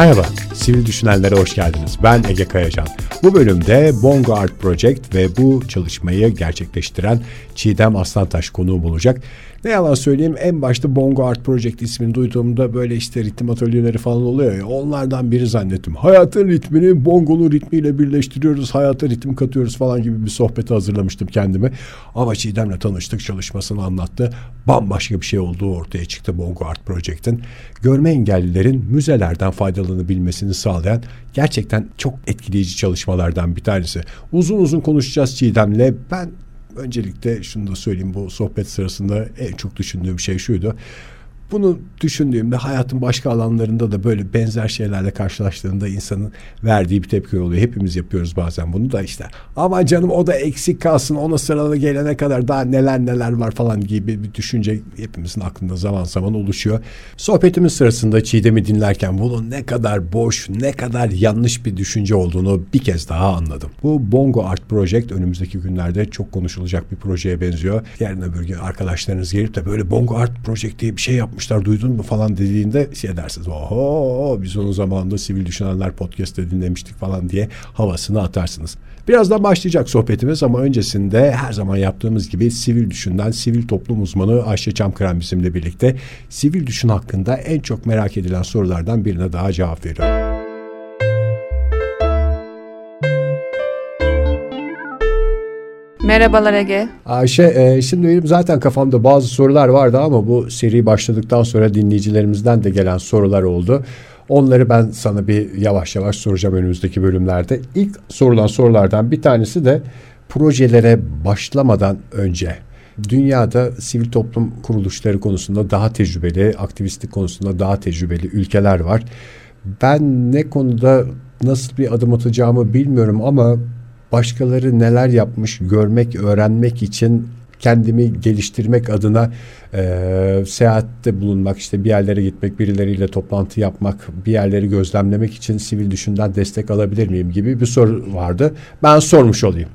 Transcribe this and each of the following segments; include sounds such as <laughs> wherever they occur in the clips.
Merhaba, Sivil Düşünenlere hoş geldiniz. Ben Ege Kayacan. Bu bölümde Bongo Art Project ve bu çalışmayı gerçekleştiren Çiğdem Aslantaş konuğum olacak. Ne yalan söyleyeyim en başta Bongo Art Project ismini duyduğumda böyle işte ritim atölyeleri falan oluyor ya onlardan biri zannettim. Hayatın ritmini bongonun ritmiyle birleştiriyoruz, hayata ritim katıyoruz falan gibi bir sohbeti hazırlamıştım kendime. Ama Çiğdem'le tanıştık çalışmasını anlattı. Bambaşka bir şey olduğu ortaya çıktı Bongo Art Project'in. Görme engellilerin müzelerden faydalanabilmesini sağlayan gerçekten çok etkileyici çalışmalardan bir tanesi. Uzun uzun konuşacağız Çiğdem'le. Ben öncelikle şunu da söyleyeyim bu sohbet sırasında en çok düşündüğüm şey şuydu. Bunu düşündüğümde hayatın başka alanlarında da böyle benzer şeylerle karşılaştığında insanın verdiği bir tepki oluyor. Hepimiz yapıyoruz bazen bunu da işte. Ama canım o da eksik kalsın ona sırada gelene kadar daha neler neler var falan gibi bir düşünce hepimizin aklında zaman zaman oluşuyor. Sohbetimiz sırasında Çiğdem'i dinlerken bunun ne kadar boş, ne kadar yanlış bir düşünce olduğunu bir kez daha anladım. Bu Bongo Art Project önümüzdeki günlerde çok konuşulacak bir projeye benziyor. Yarın öbür gün arkadaşlarınız gelip de böyle Bongo Art Project diye bir şey yapmış yapmışlar duydun mu falan dediğinde şey dersiniz. Oho biz onun zamanında Sivil Düşünenler podcast'te dinlemiştik falan diye havasını atarsınız. Birazdan başlayacak sohbetimiz ama öncesinde her zaman yaptığımız gibi sivil düşünden sivil toplum uzmanı Ayşe Çamkıran bizimle birlikte sivil düşün hakkında en çok merak edilen sorulardan birine daha cevap veriyor. Merhabalar Ege. Ayşe, e, şimdi benim zaten kafamda bazı sorular vardı ama bu seri başladıktan sonra dinleyicilerimizden de gelen sorular oldu. Onları ben sana bir yavaş yavaş soracağım önümüzdeki bölümlerde. İlk sorulan sorulardan bir tanesi de projelere başlamadan önce dünyada sivil toplum kuruluşları konusunda daha tecrübeli, aktivistlik konusunda daha tecrübeli ülkeler var. Ben ne konuda nasıl bir adım atacağımı bilmiyorum ama başkaları neler yapmış görmek, öğrenmek için kendimi geliştirmek adına e, seyahatte bulunmak, işte bir yerlere gitmek, birileriyle toplantı yapmak, bir yerleri gözlemlemek için sivil düşünden destek alabilir miyim gibi bir soru vardı. Ben sormuş olayım.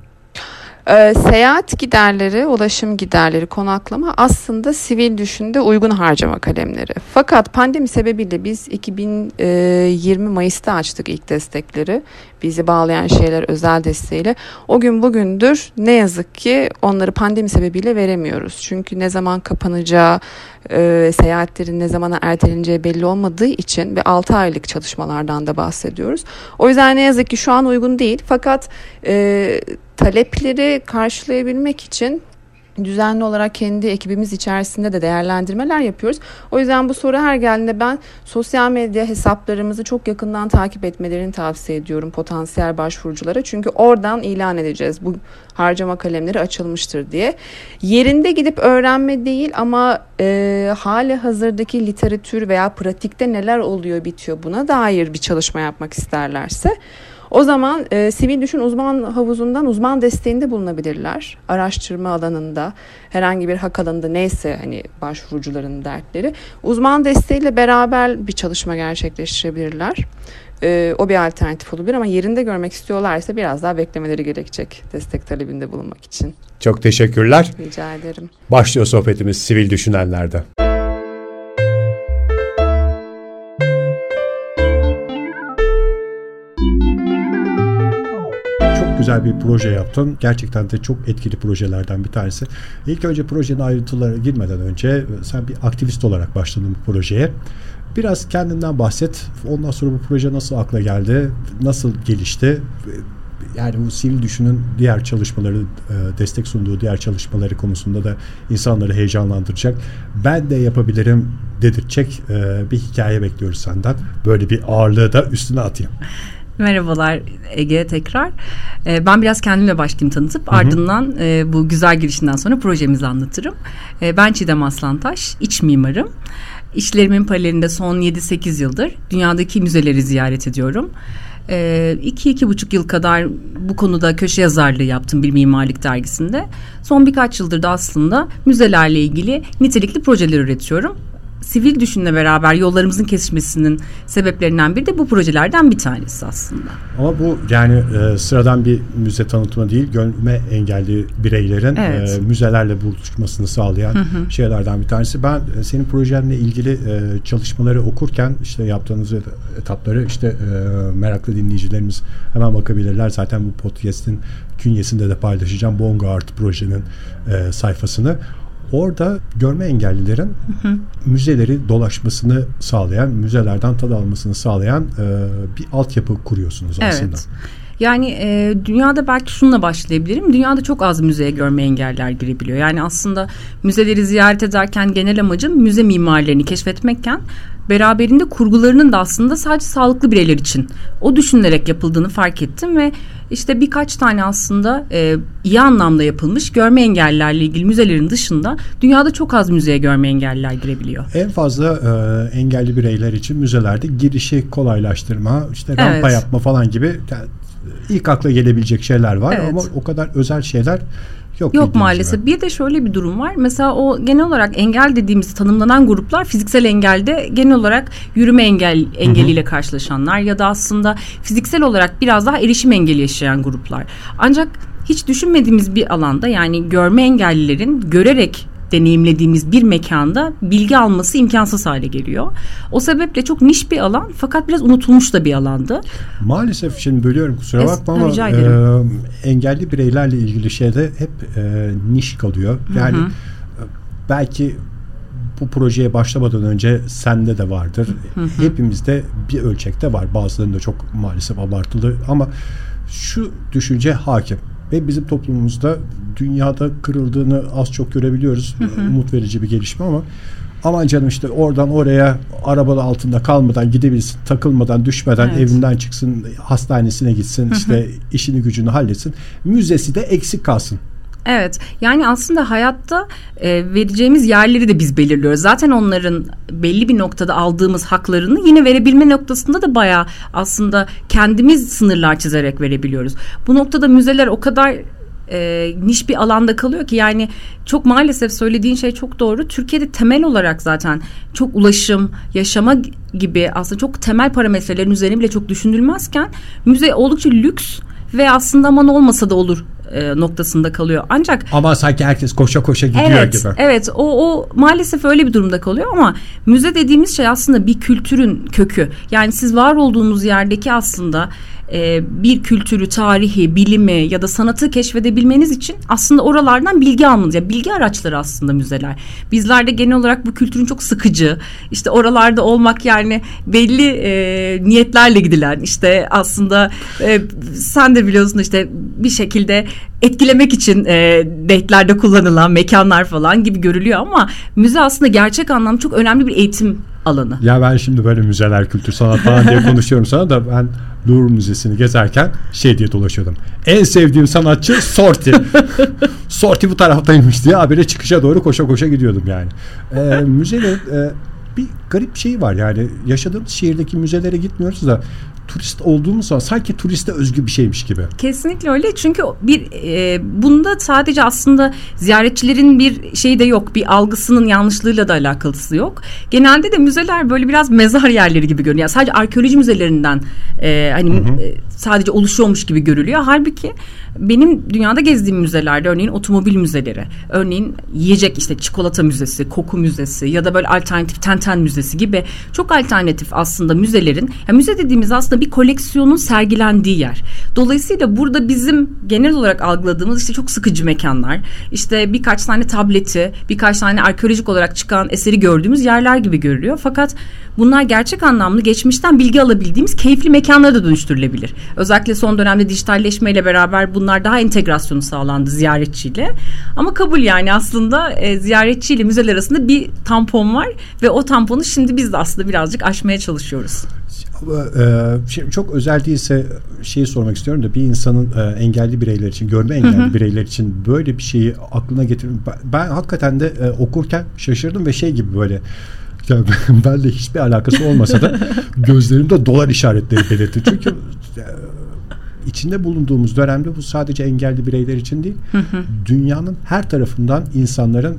E, seyahat giderleri, ulaşım giderleri, konaklama aslında sivil düşünde uygun harcama kalemleri. Fakat pandemi sebebiyle biz 2020 Mayıs'ta açtık ilk destekleri. Bizi bağlayan şeyler özel desteğiyle. O gün bugündür ne yazık ki onları pandemi sebebiyle veremiyoruz. Çünkü ne zaman kapanacağı, e, seyahatlerin ne zamana erteleneceği belli olmadığı için ve 6 aylık çalışmalardan da bahsediyoruz. O yüzden ne yazık ki şu an uygun değil. Fakat e, talepleri karşılayabilmek için düzenli olarak kendi ekibimiz içerisinde de değerlendirmeler yapıyoruz. O yüzden bu soru her geldiğinde ben sosyal medya hesaplarımızı çok yakından takip etmelerini tavsiye ediyorum potansiyel başvuruculara. Çünkü oradan ilan edeceğiz bu harcama kalemleri açılmıştır diye. Yerinde gidip öğrenme değil ama e, hali hazırdaki literatür veya pratikte neler oluyor bitiyor buna dair bir çalışma yapmak isterlerse o zaman e, sivil düşün uzman havuzundan uzman desteğinde bulunabilirler. Araştırma alanında, herhangi bir hak alanında neyse hani başvurucuların dertleri. Uzman desteğiyle beraber bir çalışma gerçekleştirebilirler. E, o bir alternatif olabilir ama yerinde görmek istiyorlarsa biraz daha beklemeleri gerekecek destek talebinde bulunmak için. Çok teşekkürler. Rica ederim. Başlıyor sohbetimiz sivil düşünenlerde. Güzel bir proje yaptın. Gerçekten de çok etkili projelerden bir tanesi. İlk önce projenin ayrıntılara girmeden önce sen bir aktivist olarak başladın bu projeye. Biraz kendinden bahset. Ondan sonra bu proje nasıl akla geldi? Nasıl gelişti? yani bu sivil düşünün diğer çalışmaları e, destek sunduğu diğer çalışmaları konusunda da insanları heyecanlandıracak. Ben de yapabilirim dedirtecek e, bir hikaye bekliyoruz senden. Böyle bir ağırlığı da üstüne atayım. <laughs> Merhabalar Ege tekrar. Ee, ben biraz kendimle başlayayım tanıtıp hı hı. ardından e, bu güzel girişinden sonra projemizi anlatırım. E, ben Çiğdem Aslantaş, iç mimarım. İşlerimin paralelinde son 7-8 yıldır dünyadaki müzeleri ziyaret ediyorum. E, iki, iki buçuk yıl kadar bu konuda köşe yazarlığı yaptım bir mimarlık dergisinde. Son birkaç yıldır da aslında müzelerle ilgili nitelikli projeler üretiyorum sivil düşünle beraber yollarımızın kesişmesinin sebeplerinden biri de bu projelerden bir tanesi aslında. Ama bu yani e, sıradan bir müze tanıtımı değil, görme engelli bireylerin evet. e, müzelerle buluşmasını sağlayan hı hı. şeylerden bir tanesi. Ben e, senin projenle ilgili e, çalışmaları okurken işte yaptığınız etapları işte e, meraklı dinleyicilerimiz hemen bakabilirler. Zaten bu podcast'in künyesinde de paylaşacağım Bongo Art projenin e, sayfasını. Orada görme engellilerin hı hı. müzeleri dolaşmasını sağlayan, müzelerden tad almasını sağlayan e, bir altyapı kuruyorsunuz aslında. Evet. Yani e, dünyada belki şununla başlayabilirim. Dünyada çok az müzeye görme engeller girebiliyor. Yani aslında müzeleri ziyaret ederken genel amacım müze mimarlerini keşfetmekken beraberinde kurgularının da aslında sadece sağlıklı bireyler için o düşünülerek yapıldığını fark ettim ve işte birkaç tane aslında e, iyi anlamda yapılmış görme engellilerle ilgili müzelerin dışında dünyada çok az müzeye görme engelliler girebiliyor. En fazla e, engelli bireyler için müzelerde girişi kolaylaştırma, işte rampa evet. yapma falan gibi yani ilk akla gelebilecek şeyler var evet. ama o kadar özel şeyler Yok, Yok maalesef. Gibi. Bir de şöyle bir durum var. Mesela o genel olarak engel dediğimiz tanımlanan gruplar fiziksel engelde genel olarak yürüme engel engeliyle Hı-hı. karşılaşanlar ya da aslında fiziksel olarak biraz daha erişim engeli yaşayan gruplar. Ancak hiç düşünmediğimiz bir alanda yani görme engellilerin görerek deneyimlediğimiz bir mekanda bilgi alması imkansız hale geliyor. O sebeple çok niş bir alan fakat biraz unutulmuş da bir alandı. Maalesef şimdi bölüyorum kusura es, bakma ama e, engelli bireylerle ilgili şeyde hep e, niş kalıyor. Yani hı hı. belki bu projeye başlamadan önce sende de vardır. Hı hı. Hepimizde bir ölçekte var. Bazılarında çok maalesef abartılı ama şu düşünce hakim ve bizim toplumumuzda dünyada kırıldığını az çok görebiliyoruz. Hı hı. Umut verici bir gelişme ama aman canım işte oradan oraya arabanın altında kalmadan gidebilsin, takılmadan, düşmeden evet. evinden çıksın, hastanesine gitsin, hı hı. işte işini gücünü halletsin. Müzesi de eksik kalsın. Evet yani aslında hayatta e, vereceğimiz yerleri de biz belirliyoruz. Zaten onların belli bir noktada aldığımız haklarını yine verebilme noktasında da bayağı aslında kendimiz sınırlar çizerek verebiliyoruz. Bu noktada müzeler o kadar e, niş bir alanda kalıyor ki yani çok maalesef söylediğin şey çok doğru. Türkiye'de temel olarak zaten çok ulaşım, yaşama gibi aslında çok temel parametrelerin üzerine bile çok düşünülmezken müze oldukça lüks ve aslında aman olmasa da olur e, noktasında kalıyor. Ancak ama sanki herkes koşa koşa gidiyor evet, gibi. Evet, o o maalesef öyle bir durumda kalıyor ama müze dediğimiz şey aslında bir kültürün kökü. Yani siz var olduğunuz yerdeki aslında e, bir kültürü, tarihi, bilimi ya da sanatı keşfedebilmeniz için aslında oralardan bilgi almanız. Yani bilgi araçları aslında müzeler. Bizlerde genel olarak bu kültürün çok sıkıcı, işte oralarda olmak yani belli e, niyetlerle gidilen, işte aslında e, sen de biliyorsun işte bir şekilde etkilemek için e, date'lerde kullanılan mekanlar falan gibi görülüyor ama müze aslında gerçek anlamda çok önemli bir eğitim alanı. Ya ben şimdi böyle müzeler, kültür, sanat falan diye <laughs> konuşuyorum sana da ben Louvre Müzesi'ni gezerken şey diye dolaşıyordum. En sevdiğim sanatçı Sorti. <laughs> Sorti bu taraftaymış diye habire çıkışa doğru koşa koşa gidiyordum yani. Ee, müzede e, bir garip şey var yani yaşadığımız şehirdeki müzelere gitmiyoruz da turist olduğumuz zaman sanki turiste özgü bir şeymiş gibi. Kesinlikle öyle çünkü bir e, bunda sadece aslında ziyaretçilerin bir şeyi de yok bir algısının yanlışlığıyla da alakalısı yok. Genelde de müzeler böyle biraz mezar yerleri gibi görünüyor. Yani sadece arkeoloji müzelerinden e, hani hı hı. E, sadece oluşuyormuş gibi görülüyor. Halbuki benim dünyada gezdiğim müzelerde örneğin otomobil müzeleri, örneğin yiyecek işte çikolata müzesi, koku müzesi ya da böyle alternatif tenten müzesi gibi çok alternatif aslında müzelerin, yani müze dediğimiz aslında bir koleksiyonun sergilendiği yer. Dolayısıyla burada bizim genel olarak algıladığımız işte çok sıkıcı mekanlar, işte birkaç tane tableti, birkaç tane arkeolojik olarak çıkan eseri gördüğümüz yerler gibi görülüyor. Fakat bunlar gerçek anlamlı geçmişten bilgi alabildiğimiz keyifli mekanlara da dönüştürülebilir. Özellikle son dönemde dijitalleşmeyle beraber bunlar daha entegrasyonu sağlandı ziyaretçiyle. Ama kabul yani aslında e, ziyaretçiyle müzeler arasında bir tampon var ve o tamponu şimdi biz de aslında birazcık aşmaya çalışıyoruz. Ee, çok özel değilse şeyi sormak istiyorum da bir insanın e, engelli bireyler için, görme engelli hı hı. bireyler için böyle bir şeyi aklına getirdim. Ben, ben hakikaten de e, okurken şaşırdım ve şey gibi böyle yani <laughs> benle hiçbir alakası olmasa da <laughs> gözlerimde dolar işaretleri belirtti. Çünkü içinde bulunduğumuz dönemde bu sadece engelli bireyler için değil, dünyanın her tarafından insanların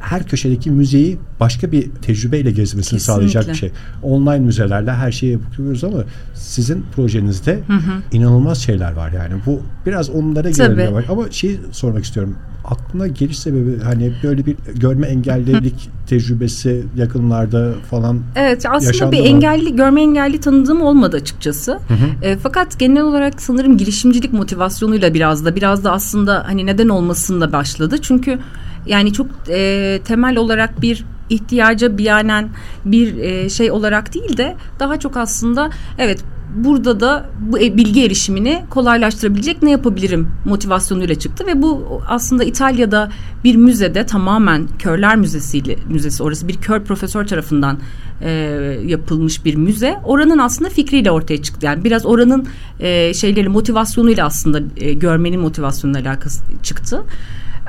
her köşedeki müzeyi başka bir tecrübeyle gezmesini Kesinlikle. sağlayacak bir şey. Online müzelerle her şeyi yapıyoruz ama sizin projenizde hı hı. inanılmaz şeyler var yani. Bu biraz onlara girelim ama şey sormak istiyorum aklına geliş sebebi hani böyle bir görme engellilik tecrübesi yakınlarda falan Evet aslında bir mı? engelli görme engelli tanıdığım olmadı açıkçası. Hı hı. E, fakat genel olarak sanırım girişimcilik motivasyonuyla biraz da biraz da aslında hani neden olmasında başladı. Çünkü yani çok e, temel olarak bir ihtiyaca biyanen bir e, şey olarak değil de daha çok aslında evet burada da bu e, bilgi erişimini kolaylaştırabilecek ne yapabilirim motivasyonuyla çıktı. Ve bu aslında İtalya'da bir müzede tamamen körler müzesiyle müzesi orası bir kör profesör tarafından e, yapılmış bir müze. Oranın aslında fikriyle ortaya çıktı. Yani biraz oranın e, şeyleri motivasyonuyla aslında e, görmenin motivasyonuyla alakası çıktı.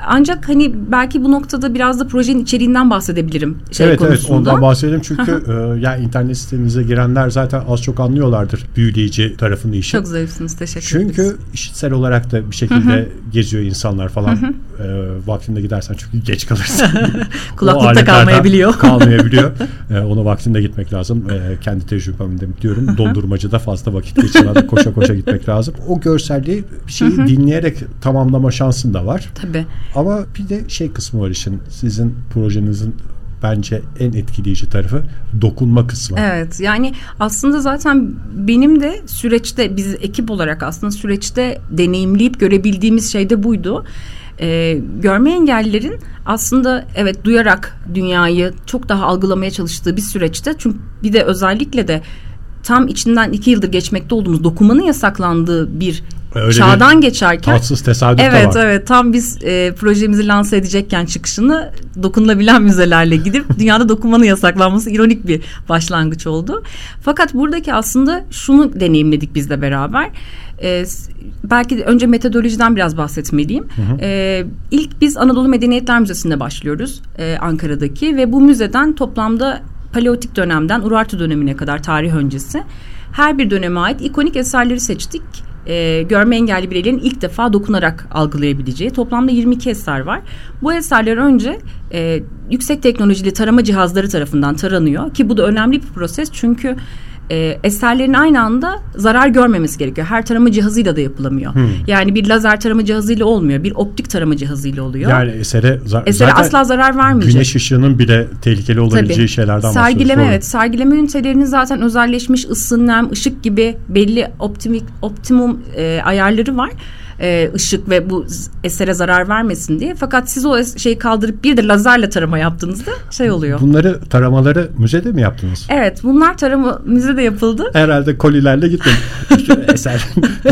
Ancak hani belki bu noktada biraz da projenin içeriğinden bahsedebilirim. Şey evet konusunda. evet ondan bahsedelim çünkü e, yani internet sitenize girenler zaten az çok anlıyorlardır büyüleyici tarafını işin. Çok zayıfsınız teşekkür çünkü ederiz. Çünkü işitsel olarak da bir şekilde geziyor insanlar falan. E, vaktinde gidersen çünkü geç kalırsın. <laughs> Kulaklıkta kalmayabiliyor. <laughs> kalmayabiliyor. <laughs> e, ona vaktinde gitmek lazım. E, kendi tecrübemde diyorum. Dondurmacıda fazla vakit geçirmeden koşa koşa gitmek lazım. O görselliği bir şeyi dinleyerek tamamlama şansın da var. Tabii. Ama bir de şey kısmı var işin. Sizin projenizin bence en etkileyici tarafı dokunma kısmı. Evet yani aslında zaten benim de süreçte biz ekip olarak aslında süreçte deneyimleyip görebildiğimiz şey de buydu. Ee, görme engellilerin aslında evet duyarak dünyayı çok daha algılamaya çalıştığı bir süreçte çünkü bir de özellikle de tam içinden iki yıldır geçmekte olduğumuz dokunmanın yasaklandığı bir Öyle çağdan geçerken tatsız tesadüf evet, var. Evet tam biz e, projemizi lanse edecekken çıkışını dokunulabilen müzelerle gidip <laughs> dünyada dokunmanın yasaklanması ironik bir başlangıç oldu. Fakat buradaki aslında şunu deneyimledik biz de beraber. E, belki de önce metodolojiden biraz bahsetmeliyim. Hı hı. E, ilk biz Anadolu Medeniyetler Müzesi'nde başlıyoruz e, Ankara'daki ve bu müzeden toplamda Paleolitik dönemden Urartu dönemine kadar tarih öncesi her bir döneme ait ikonik eserleri seçtik e, görme engelli bireylerin ilk defa dokunarak algılayabileceği toplamda 22 eser var. Bu eserler önce e, yüksek teknolojili tarama cihazları tarafından taranıyor ki bu da önemli bir proses çünkü e, eserlerin aynı anda zarar görmemesi gerekiyor. Her tarama cihazıyla da yapılamıyor. Hmm. Yani bir lazer tarama cihazıyla olmuyor. Bir optik tarama cihazıyla oluyor. Yani esere, za- esere asla zarar vermeyecek. Güneş ışığının bile tehlikeli olabileceği Tabii. şeylerden sergileme, evet. Sergileme ünitelerinin zaten özelleşmiş ısı, nem, ışık gibi belli optimik, optimum e, ayarları var e, ışık ve bu esere zarar vermesin diye. Fakat siz o şeyi kaldırıp bir de lazerle tarama yaptığınızda şey oluyor. Bunları taramaları müzede mi yaptınız? Evet bunlar tarama müzede yapıldı. Herhalde kolilerle gitmedim. <laughs> eser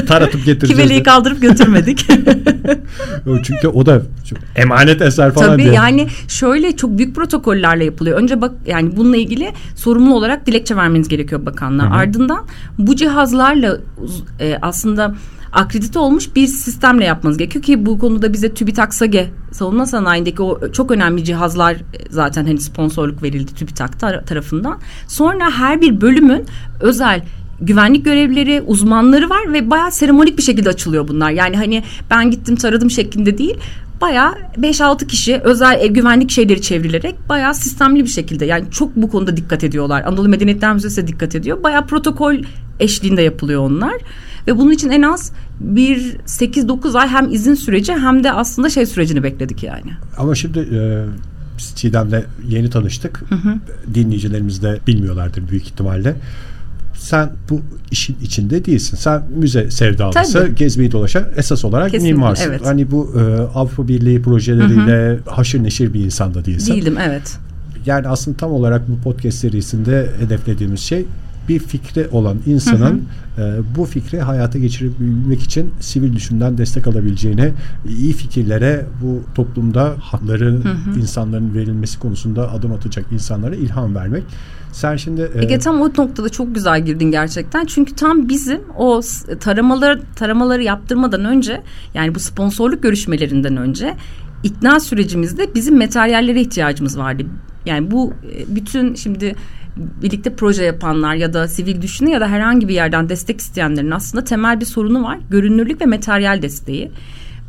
taratıp getireceğiz. Kiveliği kaldırıp götürmedik. <laughs> Çünkü o da emanet eser falan Tabii diye. yani şöyle çok büyük protokollerle yapılıyor. Önce bak yani bununla ilgili sorumlu olarak dilekçe vermeniz gerekiyor bakanlığa. Ardından bu cihazlarla e, aslında akredite olmuş bir sistemle yapmanız gerekiyor ki bu konuda bize TÜBİTAK SAGE savunma sanayindeki o çok önemli cihazlar e, zaten hani sponsorluk verildi TÜBİTAK tarafından. Sonra her bir bölümün özel güvenlik görevlileri, uzmanları var ve bayağı seremonik bir şekilde açılıyor bunlar. Yani hani ben gittim taradım şeklinde değil. Bayağı 5-6 kişi özel ev güvenlik şeyleri çevrilerek bayağı sistemli bir şekilde yani çok bu konuda dikkat ediyorlar. Anadolu Medeniyetler Müzesi de dikkat ediyor. Bayağı protokol eşliğinde yapılıyor onlar. Ve bunun için en az bir 8-9 ay hem izin süreci hem de aslında şey sürecini bekledik yani. Ama şimdi e, biz Çiğdem'le yeni tanıştık. Hı hı. Dinleyicilerimiz de bilmiyorlardır büyük ihtimalle sen bu işin içinde değilsin. Sen müze sevdalısı, Tabii. gezmeyi dolaşan esas olarak Kesinlikle, mimarsın. Evet. Hani bu e, Avrupa Birliği projeleriyle hı hı. haşır neşir bir insan da değilsin. Değilim evet. Yani aslında tam olarak bu podcast serisinde hedeflediğimiz şey bir fikri olan insanın hı hı. E, bu fikri hayata geçirebilmek için sivil düşünden destek alabileceğini, iyi fikirlere bu toplumda hakları hı hı. insanların verilmesi konusunda adım atacak insanlara ilham vermek. Sen şimdi e... Ege tam o noktada çok güzel girdin gerçekten. Çünkü tam bizim o taramaları taramaları yaptırmadan önce yani bu sponsorluk görüşmelerinden önce ikna sürecimizde bizim materyallere ihtiyacımız vardı. Yani bu e, bütün şimdi birlikte proje yapanlar ya da sivil düşünü ya da herhangi bir yerden destek isteyenlerin aslında temel bir sorunu var. Görünürlük ve materyal desteği.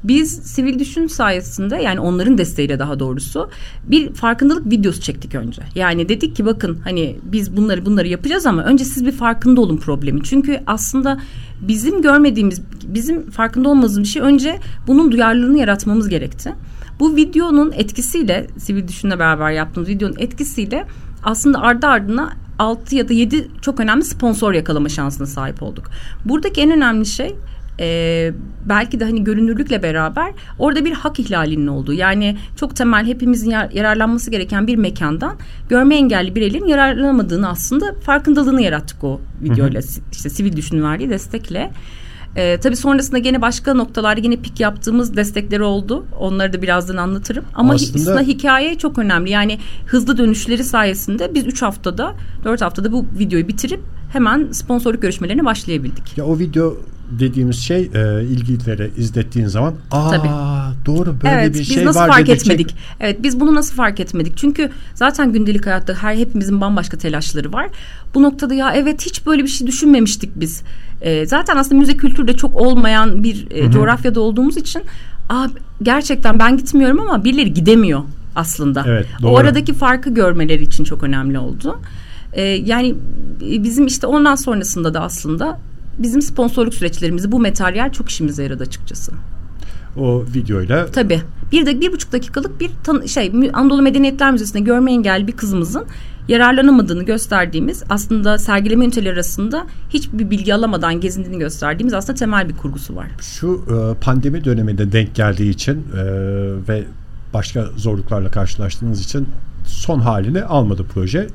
Biz sivil düşün sayesinde yani onların desteğiyle daha doğrusu bir farkındalık videosu çektik önce. Yani dedik ki bakın hani biz bunları bunları yapacağız ama önce siz bir farkında olun problemi. Çünkü aslında bizim görmediğimiz, bizim farkında olmadığımız bir şey önce bunun duyarlılığını yaratmamız gerekti. Bu videonun etkisiyle sivil düşünle beraber yaptığımız videonun etkisiyle aslında ardı ardına 6 ya da 7 çok önemli sponsor yakalama şansına sahip olduk. Buradaki en önemli şey e, belki de hani görünürlükle beraber orada bir hak ihlalinin olduğu yani çok temel hepimizin yar, yararlanması gereken bir mekandan görme engelli bireylerin yararlanamadığını aslında farkındalığını yarattık o videoyla hı hı. işte sivil düşünün verdiği destekle. Ee, tabii sonrasında gene başka noktalarda yine pik yaptığımız destekleri oldu. Onları da birazdan anlatırım. Ama aslında, aslında hikaye çok önemli. Yani hızlı dönüşleri sayesinde biz 3 haftada 4 haftada bu videoyu bitirip hemen sponsorluk görüşmelerine başlayabildik. Ya o video dediğimiz şey e, ilgililere izlettiğin zaman aa Tabii. doğru böyle evet, bir biz şey nasıl var fark dedikçe... etmedik. Evet biz bunu nasıl fark etmedik? Çünkü zaten gündelik hayatta her hepimizin bambaşka telaşları var. Bu noktada ya evet hiç böyle bir şey düşünmemiştik biz. E, zaten aslında müze kültürde çok olmayan bir e, coğrafyada olduğumuz için aa, gerçekten ben gitmiyorum ama birileri gidemiyor aslında. Evet, doğru. O aradaki farkı görmeleri için çok önemli oldu. Ee, yani bizim işte ondan sonrasında da aslında bizim sponsorluk süreçlerimizi bu materyal çok işimize yaradı açıkçası. O videoyla. Tabii. Bir de bir buçuk dakikalık bir tan- şey Anadolu Medeniyetler Müzesi'nde görme engelli bir kızımızın yararlanamadığını gösterdiğimiz aslında sergileme üniteleri arasında hiçbir bilgi alamadan gezindiğini gösterdiğimiz aslında temel bir kurgusu var. Şu e, pandemi döneminde denk geldiği için e, ve başka zorluklarla karşılaştığınız için son halini almadı proje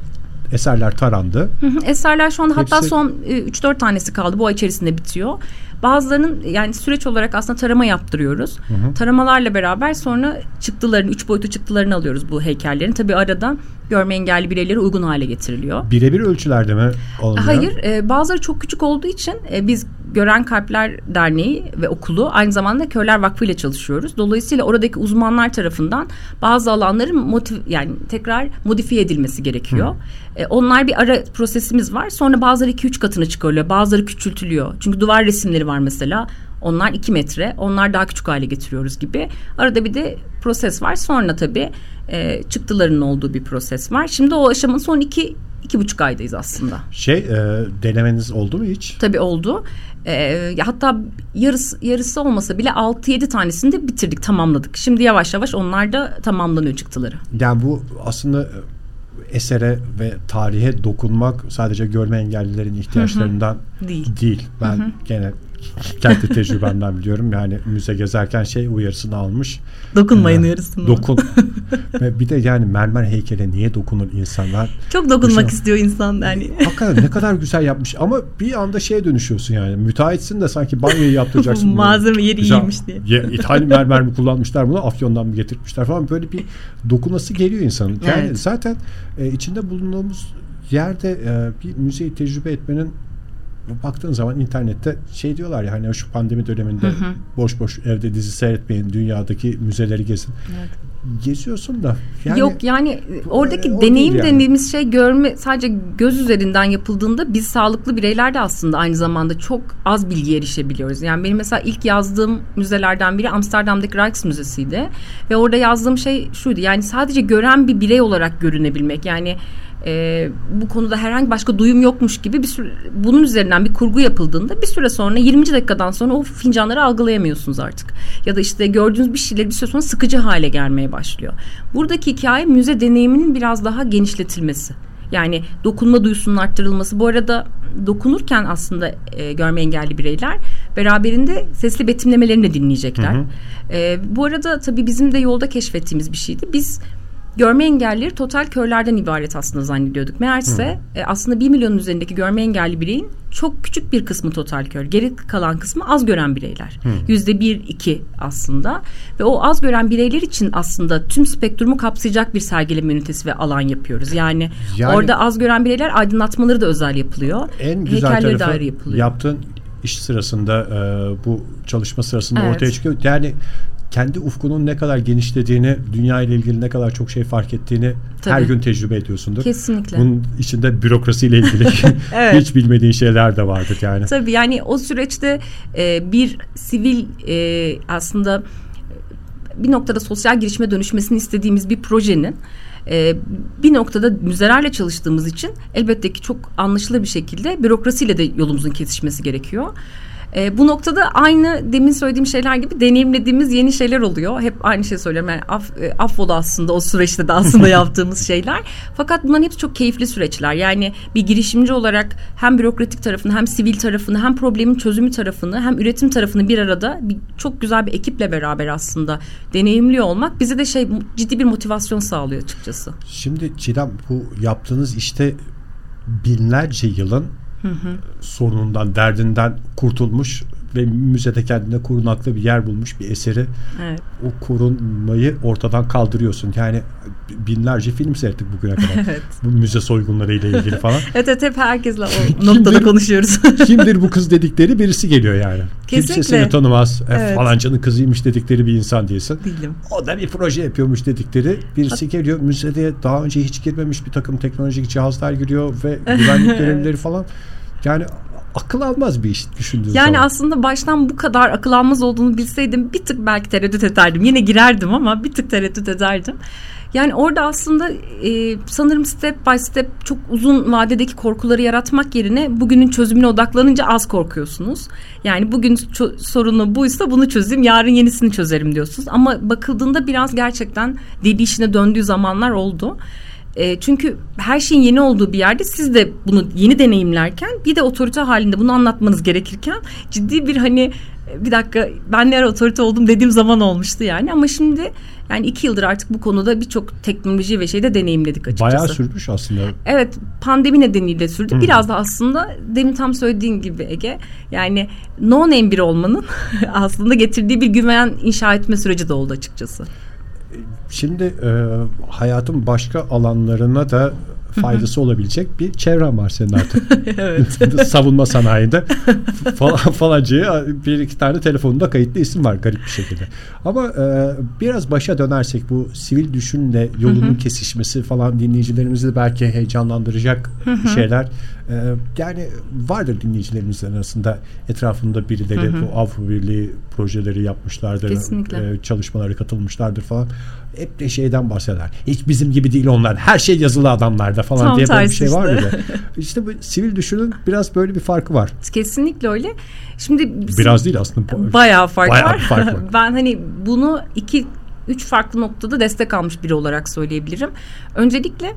eserler tarandı. Hı hı, eserler şu anda Hepsi... hatta son 3-4 e, tanesi kaldı. Bu ay içerisinde bitiyor. Bazılarının yani süreç olarak aslında tarama yaptırıyoruz. Hı hı. Taramalarla beraber sonra çıktılarını, üç boyutlu çıktılarını alıyoruz bu heykellerin. Tabii arada görme engelli bireylere uygun hale getiriliyor. Birebir ölçülerde mi alınıyor? Hayır. E, bazıları çok küçük olduğu için e, biz Gören Kalpler Derneği ve okulu aynı zamanda Körler Vakfı ile çalışıyoruz. Dolayısıyla oradaki uzmanlar tarafından bazı alanların motiv yani tekrar modifiye edilmesi gerekiyor. E, onlar bir ara prosesimiz var. Sonra bazıları 2-3 katına çıkarılıyor. Bazıları küçültülüyor. Çünkü duvar resimleri var mesela. Onlar 2 metre. Onlar daha küçük hale getiriyoruz gibi. Arada bir de proses var. Sonra tabii e, çıktılarının olduğu bir proses var. Şimdi o aşamanın son iki iki buçuk aydayız aslında. Şey e, denemeniz oldu mu hiç? Tabii oldu. E, hatta yarısı, yarısı olmasa bile 6-7 tanesini de bitirdik tamamladık. Şimdi yavaş yavaş onlar da tamamlanıyor çıktıları. Yani bu aslında esere ve tarihe dokunmak sadece görme engellilerin ihtiyaçlarından hı hı. değil. değil. Ben hı hı. gene kendi tecrübemden biliyorum. Yani müze gezerken şey uyarısını almış. Dokunmayın ee, uyarısını. Dokun. <laughs> Ve bir de yani mermer heykele niye dokunur insanlar? Çok dokunmak Düşün, istiyor insan yani. <laughs> Hakikaten ne kadar güzel yapmış ama bir anda şeye dönüşüyorsun yani. Müteahhitsin de sanki banyoyu yaptıracaksın. <laughs> Malzeme yeri güzel, iyiymiş diye. Ya, İtalyan mermer mi kullanmışlar bunu Afyon'dan mı getirmişler falan böyle bir dokunası geliyor insanın. Yani evet. zaten e, içinde bulunduğumuz yerde e, bir müzeyi tecrübe etmenin baktığın zaman internette şey diyorlar ya hani şu pandemi döneminde hı hı. boş boş evde dizi seyretmeyin dünyadaki müzeleri gezin. Evet. Geziyorsun da. Yani, Yok yani oradaki e, deneyim yani. dediğimiz şey görme sadece göz üzerinden yapıldığında biz sağlıklı bireyler de aslında aynı zamanda çok az bilgiye erişebiliyoruz. Yani benim mesela ilk yazdığım müzelerden biri Amsterdam'daki Rijks Müzesi'ydi ve orada yazdığım şey şuydu yani sadece gören bir birey olarak görünebilmek yani e, bu konuda herhangi başka duyum yokmuş gibi bir süre, bunun üzerinden bir kurgu yapıldığında bir süre sonra 20 dakikadan sonra o fincanları algılayamıyorsunuz artık. Ya da işte gördüğünüz bir şeyler bir süre sonra sıkıcı hale gelmeye başlıyor. Buradaki hikaye müze deneyiminin biraz daha genişletilmesi. Yani dokunma duyusunun arttırılması. Bu arada dokunurken aslında e, görme engelli bireyler beraberinde sesli betimlemelerini de dinleyecekler. Hı hı. E, bu arada tabii bizim de yolda keşfettiğimiz bir şeydi. Biz görme engellileri total körlerden ibaret aslında zannediyorduk. Meğerse e, aslında bir milyonun üzerindeki görme engelli bireyin çok küçük bir kısmı total kör. Geri kalan kısmı az gören bireyler. Yüzde bir, iki aslında. Ve o az gören bireyler için aslında tüm spektrumu kapsayacak bir sergileme ünitesi ve alan yapıyoruz. Yani, yani orada az gören bireyler aydınlatmaları da özel yapılıyor. En güzel Heykelleri tarafı ayrı yapılıyor. yaptığın iş sırasında e, bu çalışma sırasında evet. ortaya çıkıyor. Yani kendi ufkunun ne kadar genişlediğini, dünya ile ilgili ne kadar çok şey fark ettiğini Tabii. her gün tecrübe ediyorsundur. Kesinlikle. Bunun içinde bürokrasiyle ilgili <laughs> Evet. hiç bilmediğin şeyler de vardır yani. Tabii yani o süreçte e, bir sivil e, aslında bir noktada sosyal girişime dönüşmesini istediğimiz bir projenin e, bir noktada müzelerle çalıştığımız için elbette ki çok anlaşılır bir şekilde bürokrasiyle de yolumuzun kesişmesi gerekiyor. E, bu noktada aynı demin söylediğim şeyler gibi deneyimlediğimiz yeni şeyler oluyor. Hep aynı şey söylüyorum. Yani af, e, affola aslında o süreçte de aslında <laughs> yaptığımız şeyler. Fakat bunların hepsi çok keyifli süreçler. Yani bir girişimci olarak hem bürokratik tarafını hem sivil tarafını hem problemin çözümü tarafını hem üretim tarafını bir arada bir, çok güzel bir ekiple beraber aslında deneyimliyor olmak bize de şey ciddi bir motivasyon sağlıyor açıkçası. Şimdi Çiğdem bu yaptığınız işte binlerce yılın sorunundan, derdinden kurtulmuş ve müzede kendine korunaklı bir yer bulmuş bir eseri Evet. o korunmayı ortadan kaldırıyorsun. Yani binlerce film seyrettik bugüne kadar. <laughs> Evet. Bu müze soygunları ile ilgili falan. <laughs> Evet, evet hep herkesle o <laughs> Kimdir? noktada konuşuyoruz. Kimdir bu kız dedikleri birisi geliyor yani. Kimse Kesinlikle. seni tanımaz. E, Evet. falancanın kızıymış dedikleri bir insan değilsin. Değilim. O da bir proje yapıyormuş dedikleri birisi geliyor. Müzede daha önce hiç girmemiş bir takım teknolojik cihazlar giriyor ve güvenlik görevlileri falan. Yani akıl almaz bir iş düşündüğün Yani zaman. aslında baştan bu kadar akıl almaz olduğunu bilseydim bir tık belki tereddüt ederdim. Yine girerdim ama bir tık tereddüt ederdim. Yani orada aslında e, sanırım step by step çok uzun vadedeki korkuları yaratmak yerine bugünün çözümüne odaklanınca az korkuyorsunuz. Yani bugün sorunu buysa bunu çözeyim yarın yenisini çözerim diyorsunuz. Ama bakıldığında biraz gerçekten deli işine döndüğü zamanlar oldu. E, çünkü her şeyin yeni olduğu bir yerde siz de bunu yeni deneyimlerken bir de otorite halinde bunu anlatmanız gerekirken ciddi bir hani e, bir dakika ben ne otorite oldum dediğim zaman olmuştu yani ama şimdi yani iki yıldır artık bu konuda birçok teknoloji ve şeyde deneyimledik açıkçası. Bayağı sürmüş aslında. Evet pandemi nedeniyle sürdü. Biraz da aslında demin tam söylediğin gibi Ege yani no name biri olmanın <laughs> aslında getirdiği bir güven inşa etme süreci de oldu açıkçası. Şimdi e, hayatın başka alanlarına da faydası olabilecek bir çevren var senin artık. <laughs> evet. <laughs> Savunma sanayinde <laughs> falan, falancaya bir iki tane telefonunda kayıtlı isim var garip bir şekilde. Ama e, biraz başa dönersek bu sivil düşünle yolunun kesişmesi falan dinleyicilerimizi belki heyecanlandıracak şeyler. E, yani vardır dinleyicilerimizin arasında etrafında birileri bu Avrupa Birliği projeleri yapmışlardır. Kesinlikle. e, çalışmalara katılmışlardır falan. Hep de şeyden bahseder. Hiç bizim gibi değil onlar. Her şey yazılı adamlarda falan Tam diye böyle bir şey var işte. <laughs> işte bu sivil düşünün biraz böyle bir farkı var. Kesinlikle öyle. Şimdi Biraz değil aslında. bayağı fark Bayağı var. fark var. <laughs> ben hani bunu iki üç farklı noktada destek almış biri olarak söyleyebilirim. Öncelikle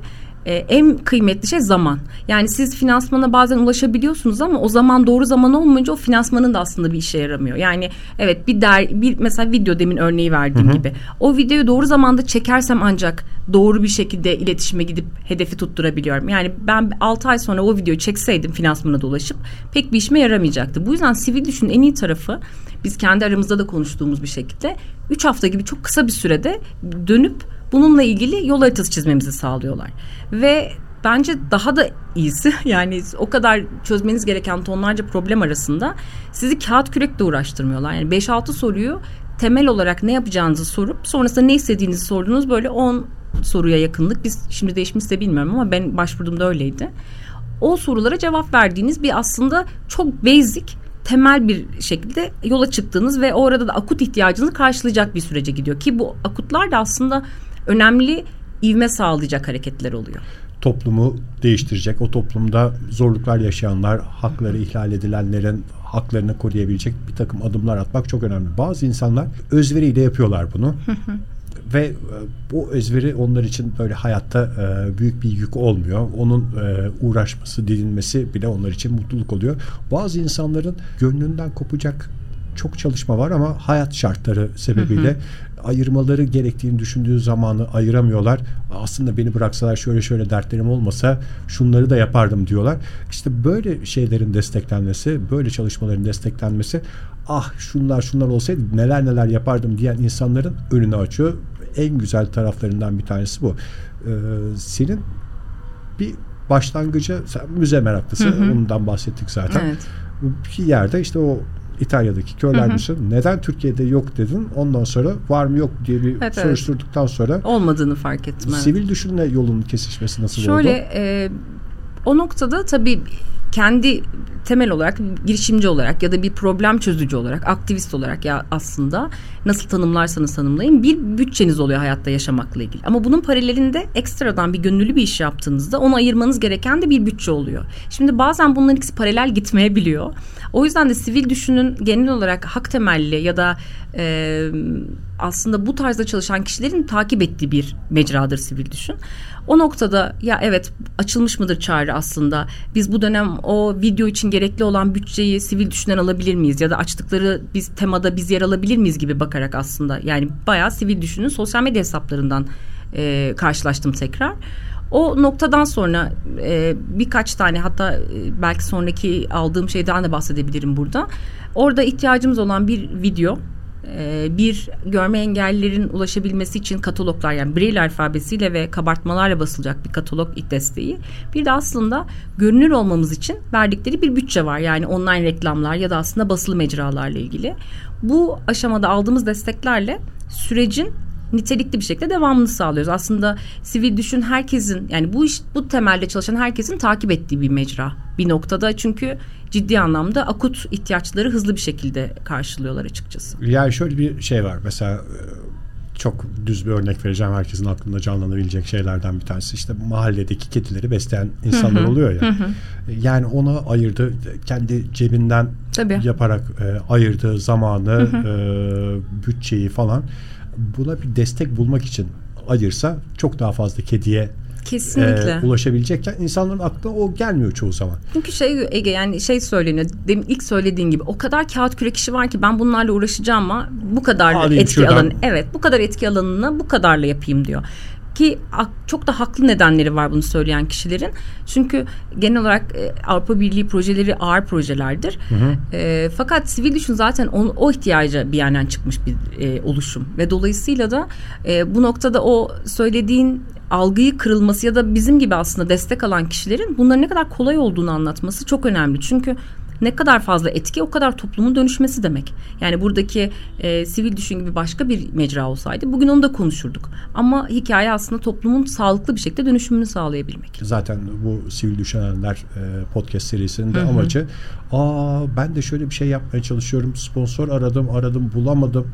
e, en kıymetli şey zaman. Yani siz finansmana bazen ulaşabiliyorsunuz ama o zaman doğru zaman olmayınca o finansmanın da aslında bir işe yaramıyor. Yani evet bir der bir mesela video demin örneği verdiğim gibi. O videoyu doğru zamanda çekersem ancak doğru bir şekilde iletişime gidip hedefi tutturabiliyorum. Yani ben 6 ay sonra o videoyu çekseydim finansmana da ulaşıp pek bir işime yaramayacaktı. Bu yüzden sivil düşün en iyi tarafı biz kendi aramızda da konuştuğumuz bir şekilde 3 hafta gibi çok kısa bir sürede dönüp bununla ilgili yol haritası çizmemizi sağlıyorlar. Ve bence daha da iyisi <laughs> yani o kadar çözmeniz gereken tonlarca problem arasında sizi kağıt kürekle uğraştırmıyorlar. Yani 5-6 soruyu temel olarak ne yapacağınızı sorup sonrasında ne istediğinizi sorduğunuz böyle 10 soruya yakınlık. Biz şimdi değişmişse bilmiyorum ama ben başvurduğumda öyleydi. O sorulara cevap verdiğiniz bir aslında çok basic temel bir şekilde yola çıktığınız ve o arada da akut ihtiyacınızı karşılayacak bir sürece gidiyor ki bu akutlar da aslında önemli ivme sağlayacak hareketler oluyor. Toplumu değiştirecek. O toplumda zorluklar yaşayanlar, hakları ihlal edilenlerin haklarını koruyabilecek bir takım adımlar atmak çok önemli. Bazı insanlar özveriyle yapıyorlar bunu. Ve e, bu özveri onlar için böyle hayatta e, büyük bir yük olmuyor. Onun e, uğraşması, didinmesi bile onlar için mutluluk oluyor. Bazı insanların gönlünden kopacak çok çalışma var ama hayat şartları sebebiyle ayırmaları gerektiğini düşündüğü zamanı ayıramıyorlar. Aslında beni bıraksalar şöyle şöyle dertlerim olmasa şunları da yapardım diyorlar. İşte böyle şeylerin desteklenmesi, böyle çalışmaların desteklenmesi ah şunlar şunlar olsaydı neler neler yapardım diyen insanların önünü açıyor. En güzel taraflarından bir tanesi bu. Ee, senin bir başlangıcı sen müze meraklısı Hı hı. ondan bahsettik zaten. Evet. Bir yerde işte o İtalya'daki körler Hı neden Türkiye'de yok dedin. Ondan sonra var mı yok diye bir Evet, evet. soruşturduktan sonra Olmadığını fark ettim. evet. sivil düşünle yolun kesişmesi nasıl Şöyle oldu? e, o noktada tabii kendi temel olarak girişimci olarak ya da bir problem çözücü olarak aktivist olarak ya aslında nasıl tanımlarsanız tanımlayın bir bütçeniz oluyor hayatta yaşamakla ilgili. Ama bunun paralelinde ekstradan bir gönüllü bir iş yaptığınızda onu ayırmanız gereken de bir bütçe oluyor. Şimdi bazen bunların ikisi paralel gitmeyebiliyor. O yüzden de sivil düşünün genel olarak hak temelli ya da e, aslında bu tarzda çalışan kişilerin takip ettiği bir mecradır sivil düşün. O noktada ya evet açılmış mıdır çağrı aslında? Biz bu dönem o video için gerekli olan bütçeyi sivil düşünen alabilir miyiz? Ya da açtıkları biz temada biz yer alabilir miyiz gibi bakarak aslında. Yani bayağı sivil düşünün sosyal medya hesaplarından e, karşılaştım tekrar. O noktadan sonra e, birkaç tane hatta e, belki sonraki aldığım şeyden de bahsedebilirim burada. Orada ihtiyacımız olan bir video bir görme engellilerin ulaşabilmesi için kataloglar yani Braille alfabesiyle ve kabartmalarla basılacak bir katalog desteği. Bir de aslında görünür olmamız için verdikleri bir bütçe var. Yani online reklamlar ya da aslında basılı mecralarla ilgili. Bu aşamada aldığımız desteklerle sürecin nitelikli bir şekilde devamını sağlıyoruz. Aslında sivil düşün herkesin yani bu iş bu temelde çalışan herkesin takip ettiği bir mecra bir noktada çünkü ciddi anlamda akut ihtiyaçları hızlı bir şekilde karşılıyorlar açıkçası. Yani şöyle bir şey var. Mesela e, çok düz bir örnek vereceğim. Herkesin aklında canlanabilecek şeylerden bir tanesi. işte mahalledeki kedileri besleyen insanlar oluyor ya. Yani ona ayırdı kendi cebinden Tabii. yaparak e, ayırdığı zamanı, e, bütçeyi falan buna bir destek bulmak için ayırsa çok daha fazla kediye Kesinlikle. e, ulaşabilecekken insanların aklına o gelmiyor çoğu zaman. Çünkü şey Ege yani şey söyleniyor. Demin ilk söylediğin gibi o kadar kağıt kürek işi var ki ben bunlarla uğraşacağım ama bu kadar Alayım etki şuradan. alanı evet bu kadar etki alanını bu kadarla yapayım diyor. Ki çok da haklı nedenleri var bunu söyleyen kişilerin. Çünkü genel olarak e, Avrupa Birliği projeleri ağır projelerdir. E, fakat sivil düşün zaten o, o ihtiyaca bir yerden çıkmış bir e, oluşum. Ve dolayısıyla da e, bu noktada o söylediğin algıyı kırılması ya da bizim gibi aslında destek alan kişilerin bunların ne kadar kolay olduğunu anlatması çok önemli. Çünkü ne kadar fazla etki o kadar toplumun dönüşmesi demek. Yani buradaki e, sivil düşün gibi başka bir mecra olsaydı bugün onu da konuşurduk. Ama hikaye aslında toplumun sağlıklı bir şekilde dönüşümünü sağlayabilmek. Zaten bu Sivil Düşünenler e, podcast serisinin de amacı aa ben de şöyle bir şey yapmaya çalışıyorum. Sponsor aradım, aradım, bulamadım.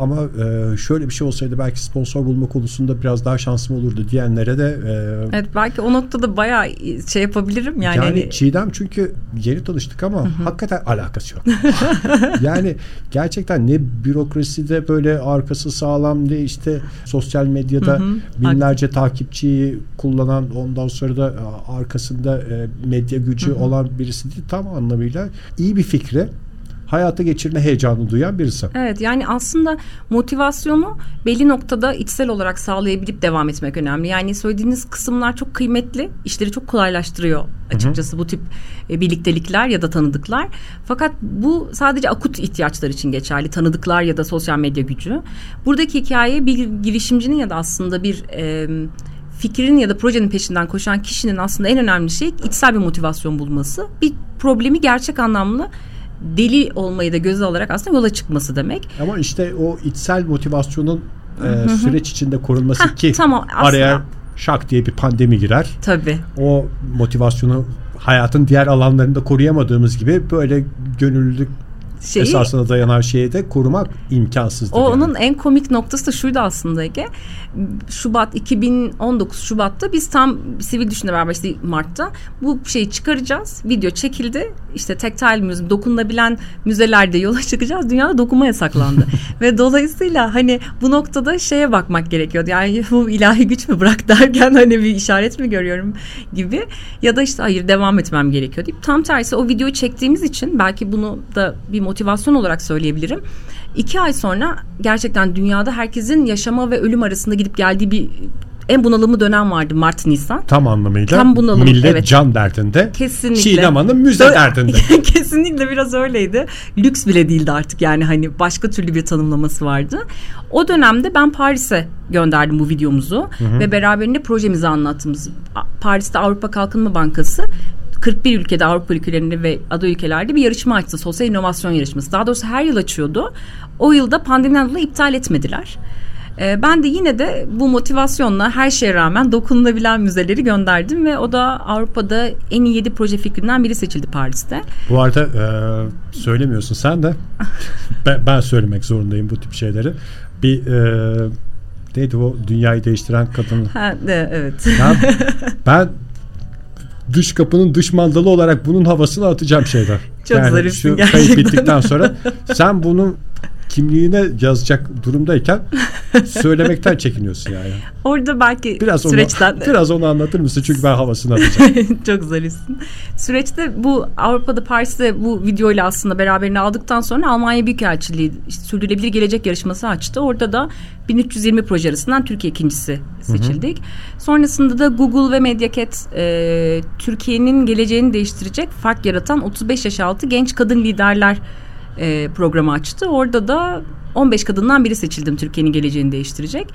Ama e, şöyle bir şey olsaydı belki sponsor bulma konusunda biraz daha şansım olurdu diyenlere de e, Evet belki o noktada bayağı şey yapabilirim yani. yani hani- Çiğdem çünkü yeni tanıştık ama hakikaten alakası yok. <laughs> yani gerçekten ne bürokraside böyle arkası sağlam ne işte sosyal medyada binlerce takipçiyi kullanan ondan sonra da e, arkasında e, medya gücü olan birisi değil tam anlamıyla iyi bir fikri hayata geçirme heyecanı duyan birisi. Evet yani aslında motivasyonu belli noktada içsel olarak sağlayabilip devam etmek önemli. Yani söylediğiniz kısımlar çok kıymetli. işleri çok kolaylaştırıyor açıkçası bu tip e, birliktelikler ya da tanıdıklar. Fakat bu sadece akut ihtiyaçlar için geçerli. Tanıdıklar ya da sosyal medya gücü. Buradaki hikaye bir girişimcinin ya da aslında bir e, fikrin ya da projenin peşinden koşan kişinin aslında en önemli şey içsel bir motivasyon bulması. Bir problemi gerçek anlamlı deli olmayı da göze alarak aslında yola çıkması demek. Ama işte o içsel motivasyonun e, süreç içinde korunması Heh, ki tamam, araya şak diye bir pandemi girer. Tabii. o motivasyonu hayatın diğer alanlarında koruyamadığımız gibi böyle gönüllülük Şeyi, esasına dayanan şeyi de korumak imkansızdır. o yani. onun en komik noktası da şuydu aslında Ege. Şubat 2019 Şubat'ta biz tam sivil düşünle beraber işte Mart'ta bu şeyi çıkaracağız. Video çekildi. İşte tactile müze, dokunulabilen müzelerde yola <laughs> çıkacağız. Dünyada dokunma yasaklandı. <laughs> Ve dolayısıyla hani bu noktada şeye bakmak gerekiyordu. Yani <laughs> bu ilahi güç mü bırak derken hani bir işaret mi görüyorum gibi. Ya da işte hayır devam etmem gerekiyor deyip tam tersi o videoyu çektiğimiz için belki bunu da bir motivasyon olarak söyleyebilirim. İki ay sonra gerçekten dünyada herkesin yaşama ve ölüm arasında gidip geldiği bir en bunalımlı dönem vardı Mart Nisan. tam anlamıyla Tam bunalım, millet evet. can derdinde. Kesinlikle. Çiğdem Hanım müze Ö- derdinde. <laughs> Kesinlikle biraz öyleydi. Lüks bile değildi artık yani hani başka türlü bir tanımlaması vardı. O dönemde ben Paris'e gönderdim bu videomuzu ve beraberinde projemizi anlattığımız Paris'te Avrupa Kalkınma Bankası 41 ülkede Avrupa ülkelerinde ve ada ülkelerde bir yarışma açtı. Sosyal inovasyon yarışması. Daha doğrusu her yıl açıyordu. O yılda pandemiden dolayı iptal etmediler. Ee, ben de yine de bu motivasyonla her şeye rağmen dokunulabilen müzeleri gönderdim ve o da Avrupa'da en iyi 7 proje fikrinden biri seçildi Paris'te. Bu arada e, söylemiyorsun sen de <laughs> ben, ben söylemek zorundayım bu tip şeyleri. Bir e, neydi o dünyayı değiştiren kadın? Ha, de, evet. Ya, ben dış kapının dış mandalı olarak bunun havasını atacağım şeyler. <laughs> Çok yani zarifsin şu gerçekten. kayıt bittikten sonra <laughs> sen bunun kimliğine yazacak durumdayken söylemekten çekiniyorsun yani. Orada belki Biraz süreçten onu, biraz onu anlatır mısın? Çünkü ben havasını atacağım. <laughs> Çok zarifsin. Süreçte bu Avrupa'da Paris'te bu videoyla aslında beraberini aldıktan sonra Almanya Büyükelçiliği işte sürdürülebilir gelecek yarışması açtı. Orada da 1320 proje arasından Türkiye ikincisi seçildik. Hı hı. Sonrasında da Google ve Mediaket e, Türkiye'nin geleceğini değiştirecek fark yaratan 35 yaş altı genç kadın liderler e, programı açtı. Orada da 15 kadından biri seçildim Türkiye'nin geleceğini değiştirecek.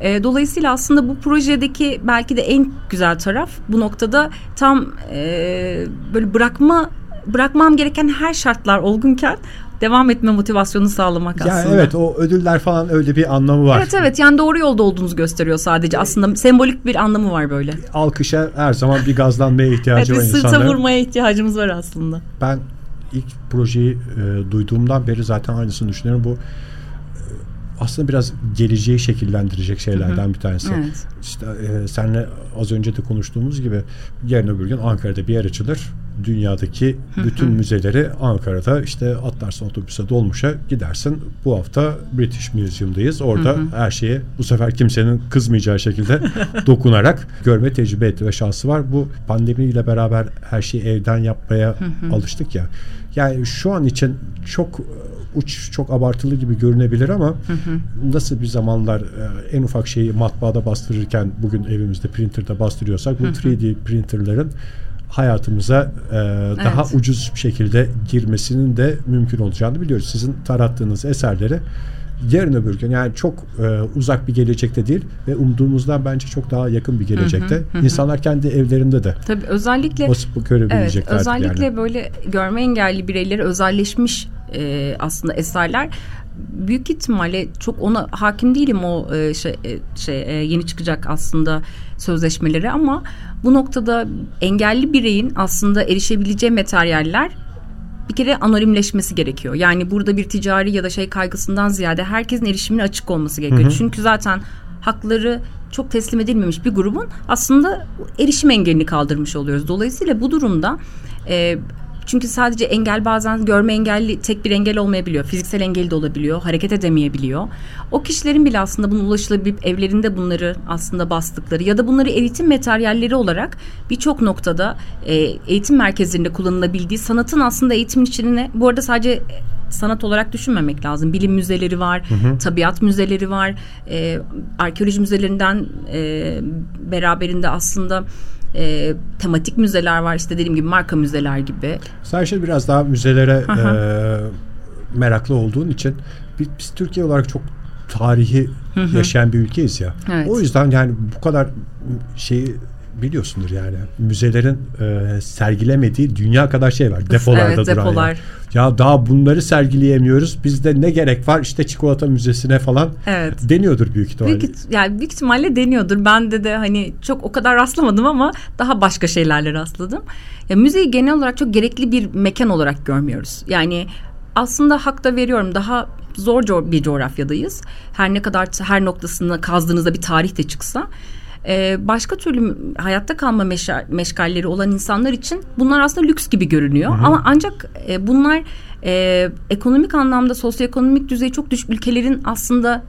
E, dolayısıyla aslında bu projedeki belki de en güzel taraf bu noktada tam e, böyle bırakma bırakmam gereken her şartlar olgunken devam etme motivasyonu sağlamak yani aslında. Evet o ödüller falan öyle bir anlamı var. Evet evet yani doğru yolda olduğunuzu gösteriyor sadece. Aslında sembolik bir anlamı var böyle. Alkışa her zaman bir gazlanmaya <laughs> ihtiyacı evet, var insanların. insanların. sırta vurmaya ihtiyacımız var aslında. Ben ilk projeyi e, duyduğumdan beri zaten aynısını düşünüyorum. Bu e, aslında biraz geleceği şekillendirecek şeylerden bir tanesi. Evet. İşte e, senle az önce de konuştuğumuz gibi yarın öbür gün Ankara'da bir yer açılır. Dünyadaki bütün müzeleri Ankara'da işte atlarsın otobüse dolmuşa gidersin. Bu hafta British Museum'dayız. Orada her şeye bu sefer kimsenin kızmayacağı şekilde <laughs> dokunarak görme tecrübe etti ve şansı var. Bu pandemiyle beraber her şeyi evden yapmaya alıştık ya. Yani şu an için çok uç çok abartılı gibi görünebilir ama hı hı. nasıl bir zamanlar en ufak şeyi matbaada bastırırken bugün evimizde printerda bastırıyorsak bu hı hı. 3D printerların hayatımıza e, daha evet. ucuz bir şekilde girmesinin de mümkün olacağını biliyoruz. Sizin tarattığınız eserleri yarın öbür gün yani çok e, uzak bir gelecekte değil ve umduğumuzdan bence çok daha yakın bir gelecekte. Hı hı, hı. İnsanlar kendi evlerinde de Tabii özellikle basıp görebilecekler. Evet, özellikle yani. böyle görme engelli bireyleri özelleşmiş e, aslında eserler büyük ihtimalle çok ona hakim değilim o e, şey, e, şey e, yeni çıkacak aslında sözleşmeleri ama bu noktada engelli bireyin aslında erişebileceği materyaller bir kere anonimleşmesi gerekiyor. Yani burada bir ticari ya da şey kaygısından ziyade herkesin erişimine açık olması gerekiyor. Hı hı. Çünkü zaten hakları çok teslim edilmemiş bir grubun aslında erişim engelini kaldırmış oluyoruz. Dolayısıyla bu durumda e, çünkü sadece engel bazen görme engelli tek bir engel olmayabiliyor. Fiziksel engel de olabiliyor. Hareket edemeyebiliyor. O kişilerin bile aslında bunu ulaşılabilip evlerinde bunları aslında bastıkları ya da bunları eğitim materyalleri olarak birçok noktada e, eğitim merkezlerinde kullanılabildiği sanatın aslında eğitimin içine bu arada sadece sanat olarak düşünmemek lazım. Bilim müzeleri var, hı hı. tabiat müzeleri var, e, arkeoloji müzelerinden e, beraberinde aslında e, tematik müzeler var işte dediğim gibi marka müzeler gibi. Sen şimdi biraz daha müzelere e, meraklı olduğun için biz, biz Türkiye olarak çok tarihi yaşayan bir ülkeyiz ya. Evet. O yüzden yani bu kadar şeyi biliyorsundur yani müzelerin e, sergilemediği dünya kadar şey var depolarda evet, duran depolar. Yani. ya daha bunları sergileyemiyoruz bizde ne gerek var işte çikolata müzesine falan evet. deniyordur büyük ihtimalle. Büyük, yani büyük ihtimalle deniyordur ben de de hani çok o kadar rastlamadım ama daha başka şeylerle rastladım. Ya müzeyi genel olarak çok gerekli bir mekan olarak görmüyoruz. Yani aslında hakta veriyorum daha zor bir coğrafyadayız. Her ne kadar her noktasında kazdığınızda bir tarih de çıksa ee, başka türlü hayatta kalma meşa, meşgalleri olan insanlar için bunlar aslında lüks gibi görünüyor. Hı hı. Ama ancak e, bunlar e, ekonomik anlamda sosyoekonomik düzeyi çok düşük ülkelerin aslında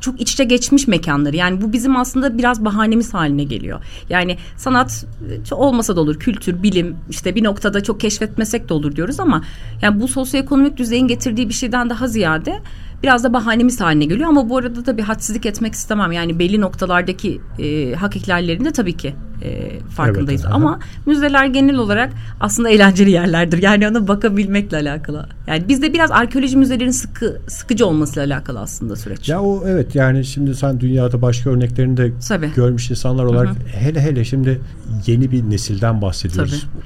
çok iç içe geçmiş mekanları. Yani bu bizim aslında biraz bahanemiz haline geliyor. Yani sanat olmasa da olur, kültür, bilim işte bir noktada çok keşfetmesek de olur diyoruz ama yani bu sosyoekonomik düzeyin getirdiği bir şeyden daha ziyade biraz da bahanemiz haline geliyor ama bu arada da bir hadsizlik etmek istemem. Yani belli noktalardaki e, hak ihlallerinde tabii ki e, farkındayız. Evet, ama müzeler genel olarak aslında eğlenceli yerlerdir. Yani ona bakabilmekle alakalı. Yani bizde biraz arkeoloji müzelerin sıkı sıkıcı olmasıyla alakalı aslında süreç. Ya o evet yani şimdi sen dünyada başka örneklerini de tabii. görmüş insanlar olarak Hı-hı. hele hele şimdi yeni bir nesilden bahsediyoruz. Tabii.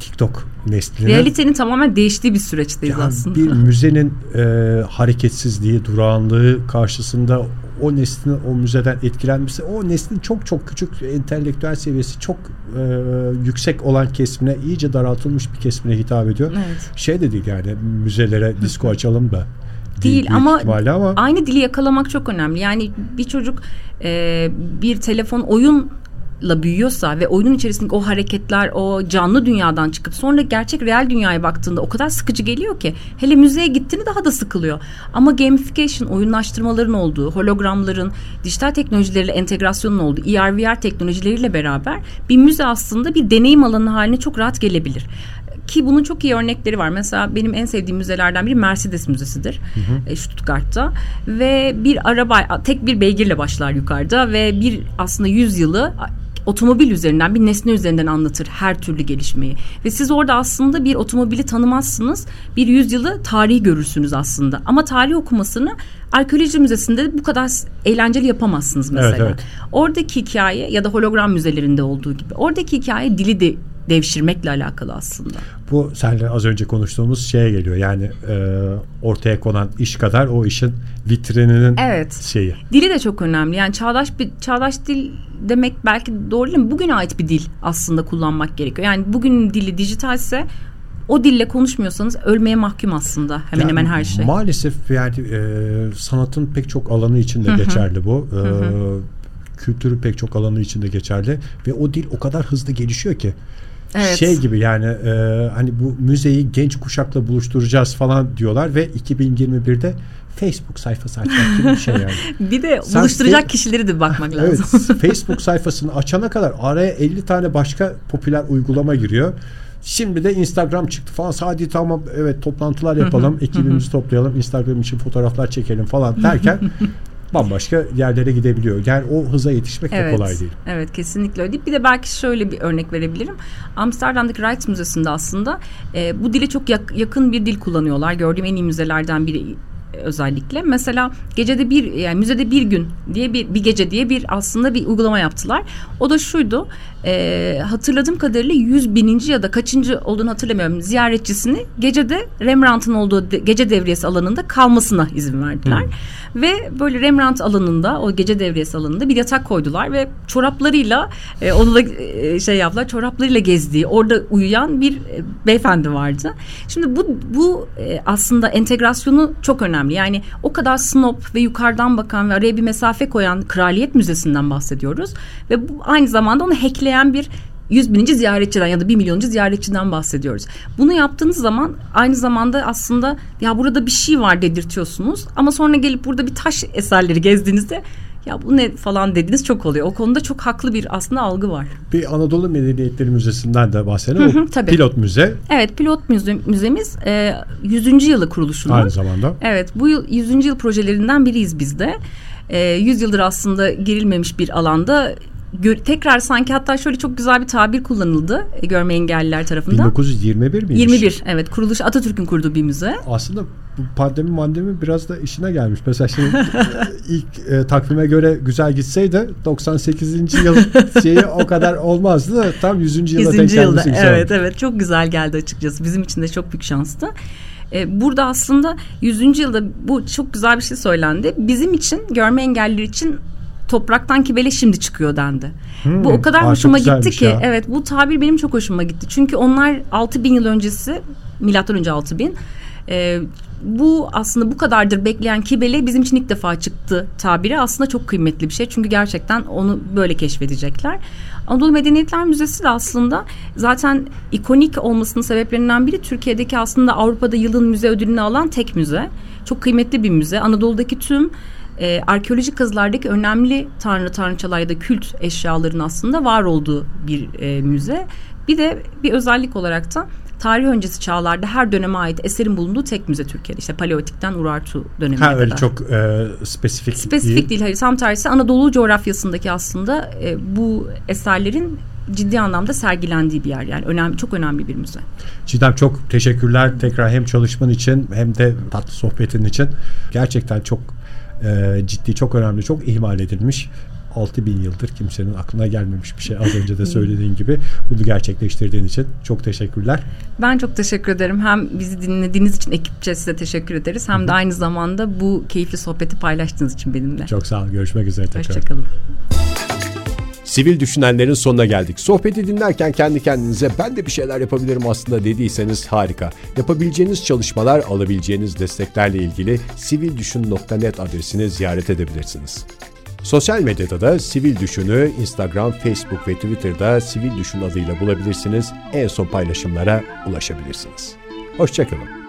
TikTok neslinin. Realitenin tamamen değiştiği bir süreçteyiz yani aslında. Bir müzenin e, hareketsizliği, durağanlığı karşısında o neslin o müzeden etkilenmesi o neslin çok çok küçük entelektüel seviyesi çok e, yüksek olan kesimine iyice daraltılmış bir kesimine hitap ediyor. Evet. Şey de değil yani müzelere disko açalım da değil ama, ama aynı dili yakalamak çok önemli. Yani bir çocuk e, bir telefon oyun la büyüyorsa ve oyunun içerisindeki o hareketler o canlı dünyadan çıkıp sonra gerçek real dünyaya baktığında o kadar sıkıcı geliyor ki hele müzeye gittiğini daha da sıkılıyor. Ama gamification oyunlaştırmaların olduğu, hologramların, dijital teknolojilerle entegrasyonun olduğu, ER VR teknolojileriyle beraber bir müze aslında bir deneyim alanı haline çok rahat gelebilir ki bunun çok iyi örnekleri var. Mesela benim en sevdiğim müzelerden biri Mercedes Müzesi'dir. Hı hı. E, Stuttgart'ta ve bir araba tek bir beygirle başlar yukarıda ve bir aslında yüzyılı otomobil üzerinden bir nesne üzerinden anlatır her türlü gelişmeyi. Ve siz orada aslında bir otomobili tanımazsınız. Bir yüzyılı tarihi görürsünüz aslında. Ama tarih okumasını arkeoloji müzesinde bu kadar eğlenceli yapamazsınız mesela. Evet, evet. Oradaki hikaye ya da hologram müzelerinde olduğu gibi oradaki hikaye dili de devşirmekle alakalı aslında. Bu senle az önce konuştuğumuz şeye geliyor. Yani e, ortaya konan iş kadar o işin vitrininin evet. şeyi. Dili de çok önemli. Yani çağdaş bir çağdaş dil demek belki doğru değil mi? Bugüne ait bir dil aslında kullanmak gerekiyor. Yani bugün dili dijitalse o dille konuşmuyorsanız ölmeye mahkum aslında hemen yani hemen her şey. Maalesef yani e, sanatın pek çok alanı içinde geçerli bu. E, kültürü pek çok alanı içinde geçerli ve o dil o kadar hızlı gelişiyor ki Evet. Şey gibi yani e, hani bu müzeyi genç kuşakla buluşturacağız falan diyorlar ve 2021'de Facebook sayfası açmak gibi bir şey yani. <laughs> bir de Sen buluşturacak fe- kişileri de bakmak <laughs> lazım. evet, Facebook sayfasını açana kadar araya 50 tane başka popüler uygulama giriyor. Şimdi de Instagram çıktı falan. Hadi tamam evet toplantılar yapalım. ekibimizi toplayalım. Instagram için fotoğraflar çekelim falan derken <laughs> bambaşka yerlere gidebiliyor. Yani o hıza yetişmek evet, de kolay değil. Evet kesinlikle öyle değil. Bir de belki şöyle bir örnek verebilirim. Amsterdam'daki Rijks Müzesi'nde aslında e, bu dile çok yak, yakın bir dil kullanıyorlar. Gördüğüm en iyi müzelerden biri özellikle. Mesela gecede bir yani müzede bir gün diye bir bir gece diye bir aslında bir uygulama yaptılar. O da şuydu. E, hatırladığım kadarıyla yüz bininci ya da kaçıncı olduğunu hatırlamıyorum. Ziyaretçisini gecede Rembrandt'ın olduğu de, gece devriyesi alanında kalmasına izin verdiler. Hmm. Ve böyle Rembrandt alanında o gece devriyesi alanında bir yatak koydular ve çoraplarıyla e, onu da e, şey yaptılar. Çoraplarıyla gezdiği orada uyuyan bir e, beyefendi vardı. Şimdi bu bu e, aslında entegrasyonu çok önemli. Yani o kadar snob ve yukarıdan bakan ve araya bir mesafe koyan Kraliyet Müzesi'nden bahsediyoruz. Ve bu aynı zamanda onu hackleyen bir 100 bininci ziyaretçiden ya da 1 milyoncu ziyaretçiden bahsediyoruz. Bunu yaptığınız zaman aynı zamanda aslında ya burada bir şey var dedirtiyorsunuz. Ama sonra gelip burada bir taş eserleri gezdiğinizde ya bu ne falan dediniz çok oluyor. O konuda çok haklı bir aslında algı var. Bir Anadolu Medeniyetleri Müzesi'nden de bahsedelim. Hı hı, tabii. Pilot müze. Evet pilot müze, müzemiz e, 100. yılı kuruluşunun. Aynı zamanda. Evet bu yıl 100. yıl projelerinden biriyiz biz de. E, 100 yıldır aslında girilmemiş bir alanda tekrar sanki hatta şöyle çok güzel bir tabir kullanıldı e, görme engelliler tarafından. 1921 miymiş? 21 evet kuruluş Atatürk'ün kurduğu bir müze. Aslında bu pandemi mandemi biraz da işine gelmiş. Mesela şimdi ilk e, takvime göre güzel gitseydi 98. yıl <laughs> şeyi o kadar olmazdı da tam 100. yıla 100. denk gelmesi güzel. Evet evet çok güzel geldi açıkçası. Bizim için de çok büyük şanstı. E, burada aslında 100. yılda bu çok güzel bir şey söylendi. Bizim için görme engelliler için topraktan kibele şimdi çıkıyor dendi. Hmm, bu o kadar hoşuma gitti ki. Ya. Evet bu tabir benim çok hoşuma gitti. Çünkü onlar 6000 yıl öncesi milattan önce 6000 e, bu aslında bu kadardır bekleyen kibele bizim için ilk defa çıktı tabiri aslında çok kıymetli bir şey. Çünkü gerçekten onu böyle keşfedecekler. Anadolu Medeniyetler Müzesi de aslında zaten ikonik olmasının sebeplerinden biri Türkiye'deki aslında Avrupa'da yılın müze ödülünü alan tek müze. Çok kıymetli bir müze. Anadolu'daki tüm e, arkeolojik kazılardaki önemli tanrı tanrıçalar ya da kült eşyaların aslında var olduğu bir e, müze. Bir de bir özellik olarak da tarih öncesi çağlarda her döneme ait eserin bulunduğu tek müze Türkiye'de. İşte Paleolitik'ten Urartu dönemine Ha öyle kadar. çok e, spesifik, Spesifik değil. değil. Hayır, tam tersi Anadolu coğrafyasındaki aslında e, bu eserlerin ciddi anlamda sergilendiği bir yer. Yani önemli, çok önemli bir müze. Çiğdem çok teşekkürler tekrar hem çalışman için hem de tatlı sohbetin için. Gerçekten çok e, ciddi, çok önemli, çok ihmal edilmiş. 6000 yıldır kimsenin aklına gelmemiş bir şey. Az önce de <laughs> söylediğin gibi bunu gerçekleştirdiğin için çok teşekkürler. Ben çok teşekkür ederim. Hem bizi dinlediğiniz için ekipçe size teşekkür ederiz. Hem de aynı zamanda bu keyifli sohbeti paylaştığınız için benimle. Çok sağ olun. Görüşmek üzere tekrar. Hoşçakalın. Sivil düşünenlerin sonuna geldik. Sohbeti dinlerken kendi kendinize ben de bir şeyler yapabilirim aslında dediyseniz harika. Yapabileceğiniz çalışmalar, alabileceğiniz desteklerle ilgili sivildüşün.net adresini ziyaret edebilirsiniz. Sosyal medyada da Sivil Düşün'ü Instagram, Facebook ve Twitter'da Sivil Düşün adıyla bulabilirsiniz. En son paylaşımlara ulaşabilirsiniz. Hoşçakalın.